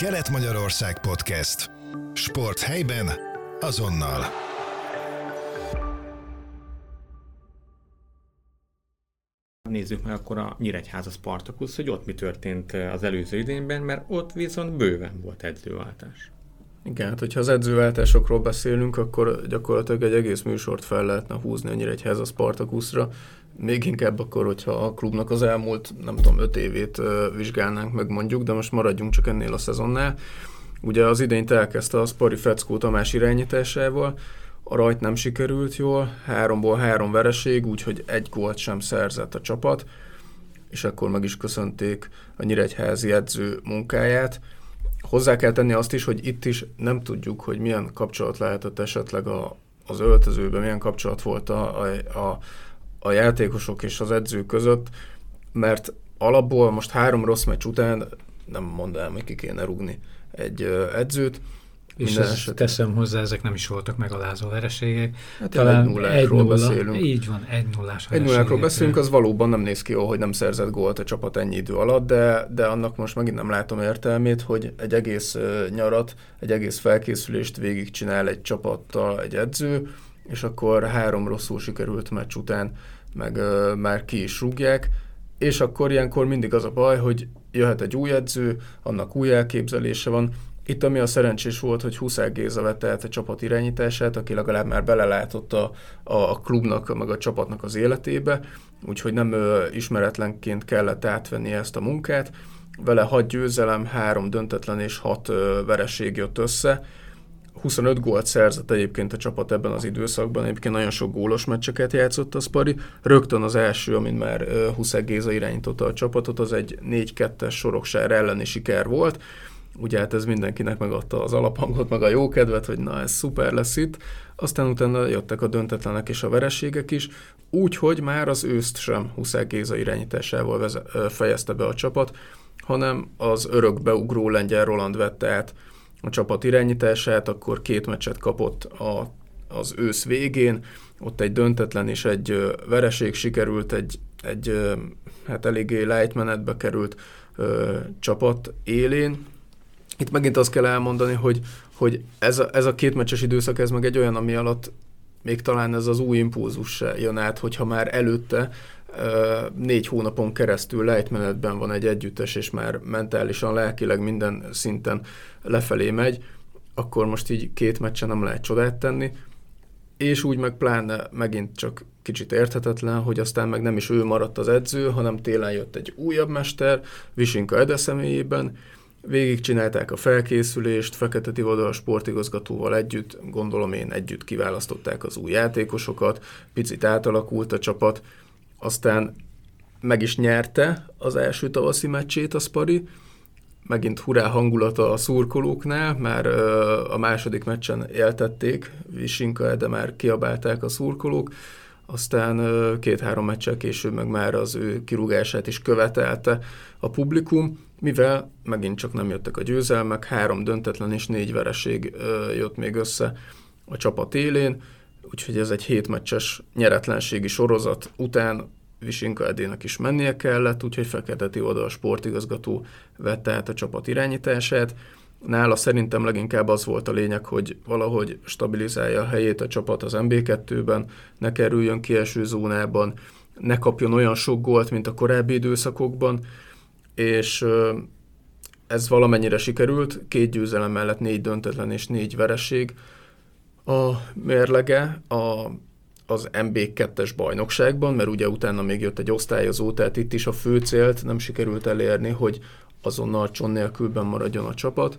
Kelet-Magyarország Podcast. Sport helyben, azonnal. Nézzük meg akkor a Nyíregyháza Spartakusz, hogy ott mi történt az előző idényben, mert ott viszont bőven volt edzőváltás. Igen, hát hogyha az edzőváltásokról beszélünk, akkor gyakorlatilag egy egész műsort fel lehetne húzni a Nyíregyháza Spartakuszra. Még inkább akkor, hogyha a klubnak az elmúlt, nem tudom, öt évét vizsgálnánk meg mondjuk, de most maradjunk csak ennél a szezonnál. Ugye az idényt elkezdte a Spari Feckó Tamás irányításával, a rajt nem sikerült jól, háromból három vereség, úgyhogy egy gólt sem szerzett a csapat, és akkor meg is köszönték a Nyíregyházi edző munkáját. Hozzá kell tenni azt is, hogy itt is nem tudjuk, hogy milyen kapcsolat lehetett esetleg a, az öltözőben, milyen kapcsolat volt a, a, a, játékosok és az edző között, mert alapból most három rossz meccs után nem mondanám, hogy ki kéne rúgni egy edzőt, és ezt teszem hozzá, ezek nem is voltak megalázó vereségek. Hát Talán egy nullákról beszélünk. Így van, egy nullás Egy nullákról beszélünk, az valóban nem néz ki jól, hogy nem szerzett gólt a csapat ennyi idő alatt, de, de annak most megint nem látom értelmét, hogy egy egész nyarat, egy egész felkészülést végigcsinál egy csapattal egy edző, és akkor három rosszul sikerült meccs után meg uh, már ki is rúgják, és akkor ilyenkor mindig az a baj, hogy jöhet egy új edző, annak új elképzelése van, itt ami a szerencsés volt, hogy Huszák Géza vette át a csapat irányítását, aki legalább már belelátott a, a klubnak, meg a csapatnak az életébe, úgyhogy nem ö, ismeretlenként kellett átvenni ezt a munkát. Vele hat győzelem, három döntetlen és hat ö, vereség jött össze. 25 gólt szerzett egyébként a csapat ebben az időszakban, egyébként nagyon sok gólos meccseket játszott a Spari. Rögtön az első, amin már Huszák Géza irányította a csapatot, az egy 4-2-es soroksár elleni siker volt ugye hát ez mindenkinek megadta az alaphangot, meg a jó kedvet, hogy na ez szuper lesz itt, aztán utána jöttek a döntetlenek és a vereségek is, úgyhogy már az őszt sem Huszák Géza irányításával veze, fejezte be a csapat, hanem az örök beugró lengyel Roland vette át a csapat irányítását, akkor két meccset kapott a, az ősz végén, ott egy döntetlen és egy vereség sikerült, egy, egy hát eléggé light menetbe került ö, csapat élén, itt megint azt kell elmondani, hogy, hogy ez, a, ez a két meccses időszak, ez meg egy olyan, ami alatt még talán ez az új impulzus se jön át, hogyha már előtte négy hónapon keresztül lejtmenetben van egy együttes, és már mentálisan, lelkileg minden szinten lefelé megy, akkor most így két meccsen nem lehet csodát tenni, és úgy meg pláne megint csak kicsit érthetetlen, hogy aztán meg nem is ő maradt az edző, hanem télen jött egy újabb mester, Visinka Ede személyében, Végigcsinálták a felkészülést, Fekete Tivadar sportigazgatóval együtt, gondolom én együtt kiválasztották az új játékosokat, picit átalakult a csapat, aztán meg is nyerte az első tavaszi meccsét a Spari, megint hurrá hangulata a szurkolóknál, már a második meccsen éltették, Visinka, de már kiabálták a szurkolók, aztán két-három meccsel később meg már az ő kirúgását is követelte a publikum, mivel megint csak nem jöttek a győzelmek, három döntetlen és négy vereség jött még össze a csapat élén, úgyhogy ez egy hétmeccses nyeretlenségi sorozat után Visinka Edének is mennie kellett, úgyhogy Fekete oda a sportigazgató vette át a csapat irányítását. Nála szerintem leginkább az volt a lényeg, hogy valahogy stabilizálja a helyét a csapat az MB2-ben, ne kerüljön kieső zónában, ne kapjon olyan sok gólt, mint a korábbi időszakokban, és ez valamennyire sikerült, két győzelem mellett négy döntetlen és négy vereség. A mérlege a, az MB2-es bajnokságban, mert ugye utána még jött egy osztályozó, tehát itt is a fő célt nem sikerült elérni, hogy azonnal cson nélkülben maradjon a csapat.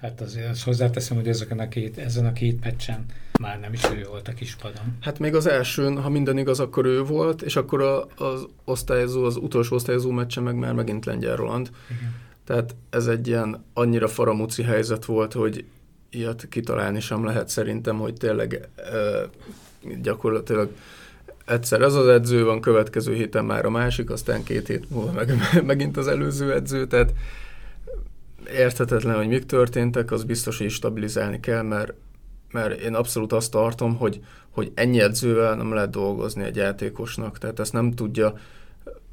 Hát azért azt hozzáteszem, hogy ezeken a két, ezen a két meccsen már nem is ő volt a kispadon. Hát még az elsőn, ha minden igaz, akkor ő volt, és akkor a, az osztályozó, az utolsó osztályozó meccsen meg már megint Lengyel Roland. Igen. Tehát ez egy ilyen annyira faramúci helyzet volt, hogy ilyet kitalálni sem lehet szerintem, hogy tényleg e, gyakorlatilag egyszer az az edző van, következő héten már a másik, aztán két hét múlva meg, megint az előző edző, tehát érthetetlen, hogy mik történtek, az biztos, hogy stabilizálni kell, mert, mert én abszolút azt tartom, hogy, hogy ennyi edzővel nem lehet dolgozni egy játékosnak, tehát ezt nem tudja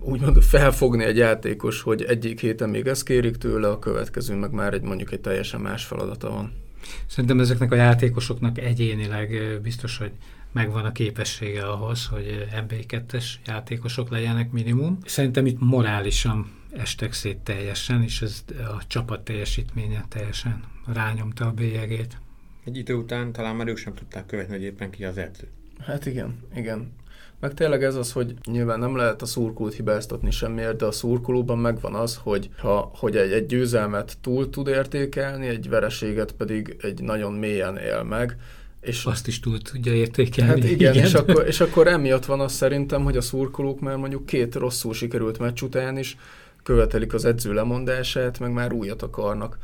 úgymond felfogni egy játékos, hogy egyik héten még ezt kérik tőle, a következő meg már egy mondjuk egy teljesen más feladata van. Szerintem ezeknek a játékosoknak egyénileg biztos, hogy megvan a képessége ahhoz, hogy MB2-es játékosok legyenek minimum. Szerintem itt morálisan estek szét teljesen, és ez a csapat teljesítménye teljesen rányomta a bélyegét. Egy idő után talán már ők sem tudták követni, hogy éppen ki az edző. Hát igen, igen. Meg tényleg ez az, hogy nyilván nem lehet a szurkolót hibáztatni semmiért, de a szurkolóban megvan az, hogy, ha, hogy egy, egy győzelmet túl tud értékelni, egy vereséget pedig egy nagyon mélyen él meg, és azt is túl tudja értékelni. Hát igen, igen. És, akkor, és akkor emiatt van az szerintem, hogy a szurkolók már mondjuk két rosszul sikerült meccs után is követelik az edző lemondását, meg már újat akarnak.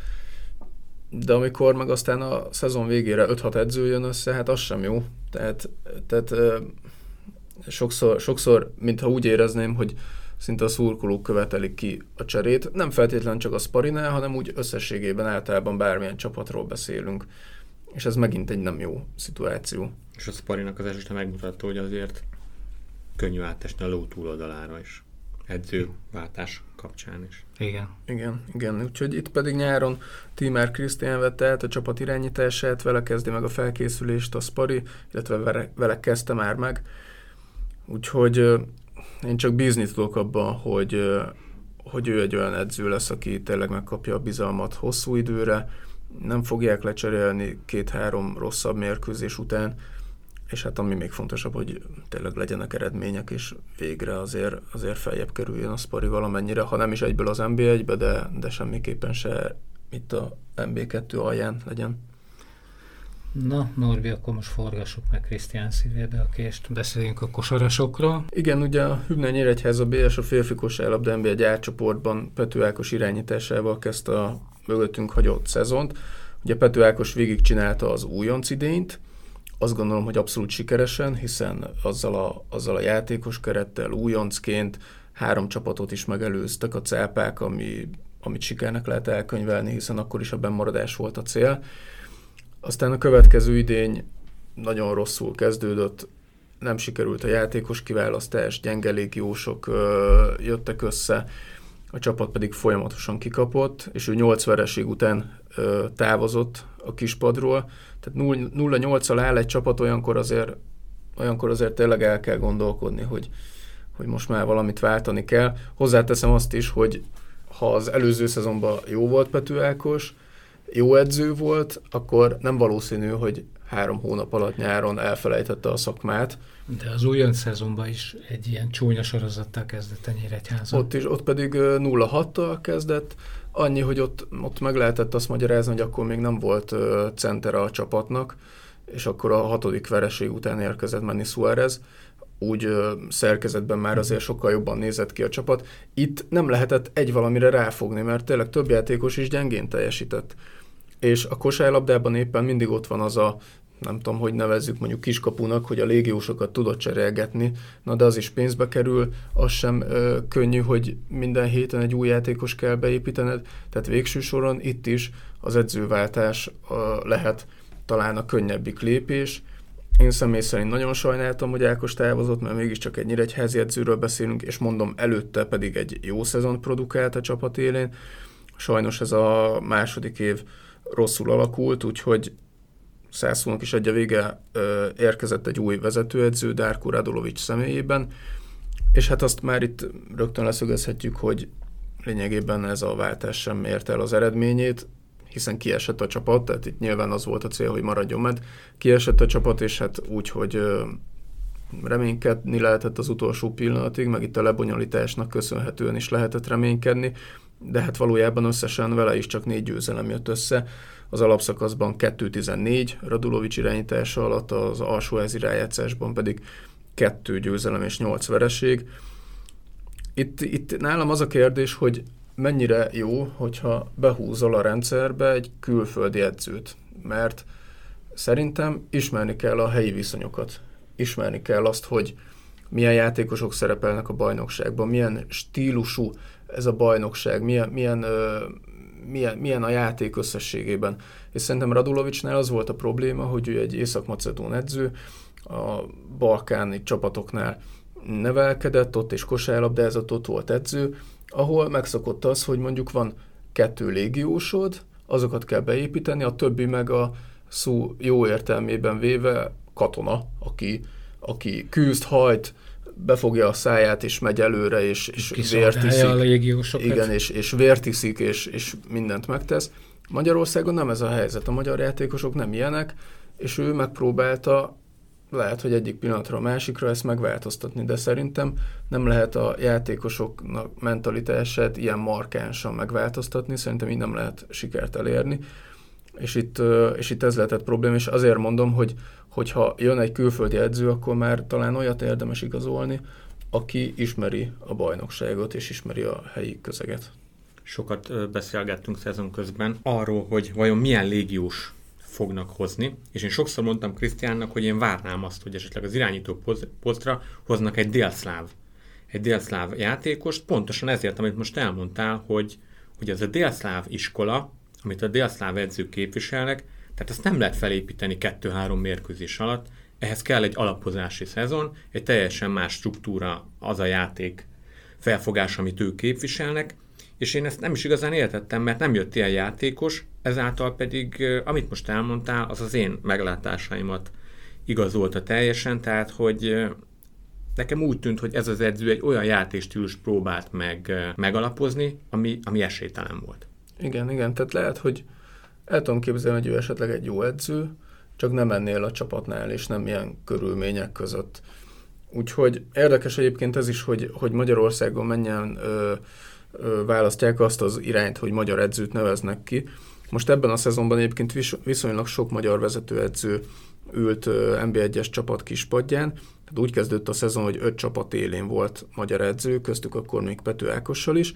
De amikor meg aztán a szezon végére 5-6 edző jön össze, hát az sem jó. Tehát, tehát sokszor, sokszor, mintha úgy érezném, hogy szinte a szurkolók követelik ki a cserét. Nem feltétlenül csak a Sparinál, hanem úgy összességében általában bármilyen csapatról beszélünk. És ez megint egy nem jó szituáció. És a Sparinak az esete megmutatta, hogy azért könnyű átesni a ló túloldalára is. Edzőváltás kapcsán is. Igen. Igen, igen. Úgyhogy itt pedig nyáron Timár Krisztián vette át a csapat irányítását, vele kezdi meg a felkészülést a Spari, illetve vele, vele kezdte már meg. Úgyhogy én csak bízni tudok abban, hogy, hogy ő egy olyan edző lesz, aki tényleg megkapja a bizalmat hosszú időre, nem fogják lecserélni két-három rosszabb mérkőzés után, és hát ami még fontosabb, hogy tényleg legyenek eredmények, és végre azért, azért feljebb kerüljön a Spari valamennyire, ha nem is egyből az NB1-be, de, de semmiképpen se itt a NB2 alján legyen. Na, Norbi, akkor most forgassuk meg Krisztián szívébe a kést, beszéljünk a kosarasokról. Igen, ugye a Hübner Nyíregyháza BS a férfi kosárlabda NBA egy átcsoportban Pető Ákos irányításával kezdte a mögöttünk hagyott szezont. Ugye Pető Ákos végigcsinálta az újonc idényt, azt gondolom, hogy abszolút sikeresen, hiszen azzal a, azzal a játékos kerettel újoncként három csapatot is megelőztek a cápák, ami, amit sikernek lehet elkönyvelni, hiszen akkor is a bemaradás volt a cél. Aztán a következő idény nagyon rosszul kezdődött, nem sikerült a játékos kiválasztás, gyenge légiósok ö, jöttek össze, a csapat pedig folyamatosan kikapott, és ő 8 vereség után ö, távozott a kispadról. Tehát 0-8-al áll egy csapat, olyankor azért, olyankor azért tényleg el kell gondolkodni, hogy, hogy most már valamit váltani kell. Hozzáteszem azt is, hogy ha az előző szezonban jó volt Pető Ákos, jó edző volt, akkor nem valószínű, hogy három hónap alatt nyáron elfelejtette a szakmát. De az újon szezonban is egy ilyen csúnya sorozattal kezdett a Nyíregyháza. Ott, is, ott pedig 0-6-tal kezdett, annyi, hogy ott, ott meg lehetett azt magyarázni, hogy akkor még nem volt center a csapatnak, és akkor a hatodik vereség után érkezett menni Suárez, úgy ö, szerkezetben már azért sokkal jobban nézett ki a csapat. Itt nem lehetett egy valamire ráfogni, mert tényleg több játékos is gyengén teljesített és a kosárlabdában éppen mindig ott van az a nem tudom, hogy nevezzük mondjuk kiskapunak, hogy a légiósokat tudod cserélgetni, na de az is pénzbe kerül, az sem ö, könnyű, hogy minden héten egy új játékos kell beépítened, tehát végső soron itt is az edzőváltás ö, lehet talán a könnyebbik lépés. Én személy szerint nagyon sajnáltam, hogy Ákos távozott, mert mégiscsak egy nyíregyházi edzőről beszélünk, és mondom, előtte pedig egy jó szezon produkált a csapat élén. Sajnos ez a második év rosszul alakult, úgyhogy Szászónak is egy a vége érkezett egy új vezetőedző, Dárkó Radulovics személyében, és hát azt már itt rögtön leszögezhetjük, hogy lényegében ez a váltás sem ért el az eredményét, hiszen kiesett a csapat, tehát itt nyilván az volt a cél, hogy maradjon med. Kiesett a csapat, és hát úgy, hogy reménykedni lehetett az utolsó pillanatig, meg itt a lebonyolításnak köszönhetően is lehetett reménykedni de hát valójában összesen vele is csak négy győzelem jött össze. Az alapszakaszban 2-14 Radulovics irányítása alatt, az alsóházi rájátszásban pedig 2 győzelem és 8 vereség. Itt, itt nálam az a kérdés, hogy mennyire jó, hogyha behúzol a rendszerbe egy külföldi edzőt, mert szerintem ismerni kell a helyi viszonyokat. Ismerni kell azt, hogy milyen játékosok szerepelnek a bajnokságban, milyen stílusú ez a bajnokság, milyen, milyen, milyen, milyen a játék összességében. És szerintem Radulovicsnál az volt a probléma, hogy ő egy észak-macedón edző, a balkáni csapatoknál nevelkedett, ott is kosárlabdázott, ott volt edző, ahol megszokott az, hogy mondjuk van kettő légiósod, azokat kell beépíteni, a többi meg a szó jó értelmében véve katona, aki, aki küzd, hajt, befogja a száját, és megy előre, és, és vért iszik. a légiósokat. Igen, és, és vért iszik, és, és mindent megtesz. Magyarországon nem ez a helyzet. A magyar játékosok nem ilyenek, és ő megpróbálta lehet, hogy egyik pillanatra a másikra ezt megváltoztatni, de szerintem nem lehet a játékosoknak mentalitását ilyen markánsan megváltoztatni, szerintem így nem lehet sikert elérni. És itt, és itt ez lehetett probléma, és azért mondom, hogy hogyha jön egy külföldi edző, akkor már talán olyat érdemes igazolni, aki ismeri a bajnokságot és ismeri a helyi közeget. Sokat beszélgettünk szezon közben arról, hogy vajon milyen légiós fognak hozni, és én sokszor mondtam Krisztiánnak, hogy én várnám azt, hogy esetleg az irányító posztra hoznak egy délszláv, egy délszláv játékost, pontosan ezért, amit most elmondtál, hogy, hogy ez a délszláv iskola, amit a délszláv edzők képviselnek, tehát ezt nem lehet felépíteni kettő-három mérkőzés alatt, ehhez kell egy alapozási szezon, egy teljesen más struktúra az a játék felfogás, amit ők képviselnek, és én ezt nem is igazán értettem, mert nem jött ilyen játékos, ezáltal pedig, amit most elmondtál, az az én meglátásaimat igazolta teljesen, tehát, hogy nekem úgy tűnt, hogy ez az edző egy olyan játékstílus próbált meg megalapozni, ami, ami esélytelen volt. Igen, igen, tehát lehet, hogy el tudom képzelni, hogy ő esetleg egy jó edző, csak nem ennél a csapatnál, és nem ilyen körülmények között. Úgyhogy érdekes egyébként ez is, hogy, hogy Magyarországon menjen ö, ö, választják azt az irányt, hogy magyar edzőt neveznek ki. Most ebben a szezonban egyébként viszonylag sok magyar vezetőedző ült NB1-es csapat kispadján, tehát úgy kezdődött a szezon, hogy öt csapat élén volt magyar edző, köztük akkor még Pető Ákossal is,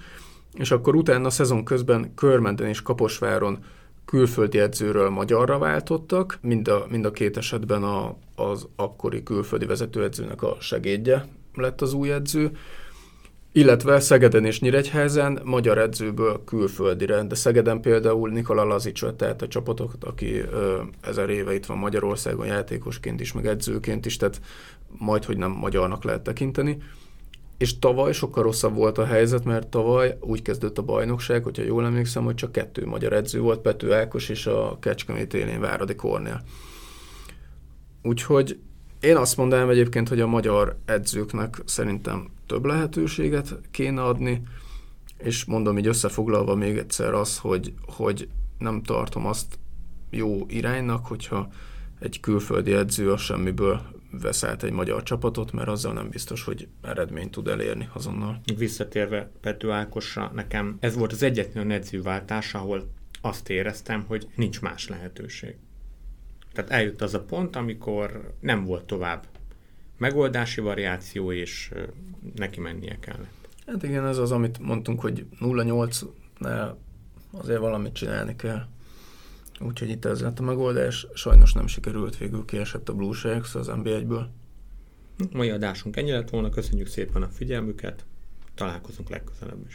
és akkor utána a szezon közben Körmenden és Kaposváron külföldi edzőről magyarra váltottak, mind a, mind a két esetben a, az akkori külföldi vezetőedzőnek a segédje lett az új edző, illetve Szegeden és Nyíregyházen magyar edzőből külföldire, de Szegeden például Nikola Lazics tehát a csapatokat, aki ö, ezer éve itt van Magyarországon játékosként is, meg edzőként is, tehát majd, hogy nem magyarnak lehet tekinteni. És tavaly sokkal rosszabb volt a helyzet, mert tavaly úgy kezdődött a bajnokság, hogyha jól emlékszem, hogy csak kettő magyar edző volt, Pető Ákos és a Kecskemét élén Váradi Kornél. Úgyhogy én azt mondanám egyébként, hogy a magyar edzőknek szerintem több lehetőséget kéne adni, és mondom így összefoglalva még egyszer az, hogy, hogy nem tartom azt jó iránynak, hogyha egy külföldi edző a semmiből vesz át egy magyar csapatot, mert azzal nem biztos, hogy eredményt tud elérni azonnal. Visszatérve Pető Ákosra, nekem ez volt az egyetlen edzőváltás, ahol azt éreztem, hogy nincs más lehetőség. Tehát eljött az a pont, amikor nem volt tovább megoldási variáció, és neki mennie kellett. Hát igen, ez az, amit mondtunk, hogy 0-8-nál azért valamit csinálni kell. Úgyhogy itt ez lett a megoldás. Sajnos nem sikerült, végül kiesett a Blue Sharks az NB1-ből. Mai adásunk ennyi lett volna, köszönjük szépen a figyelmüket, találkozunk legközelebb is.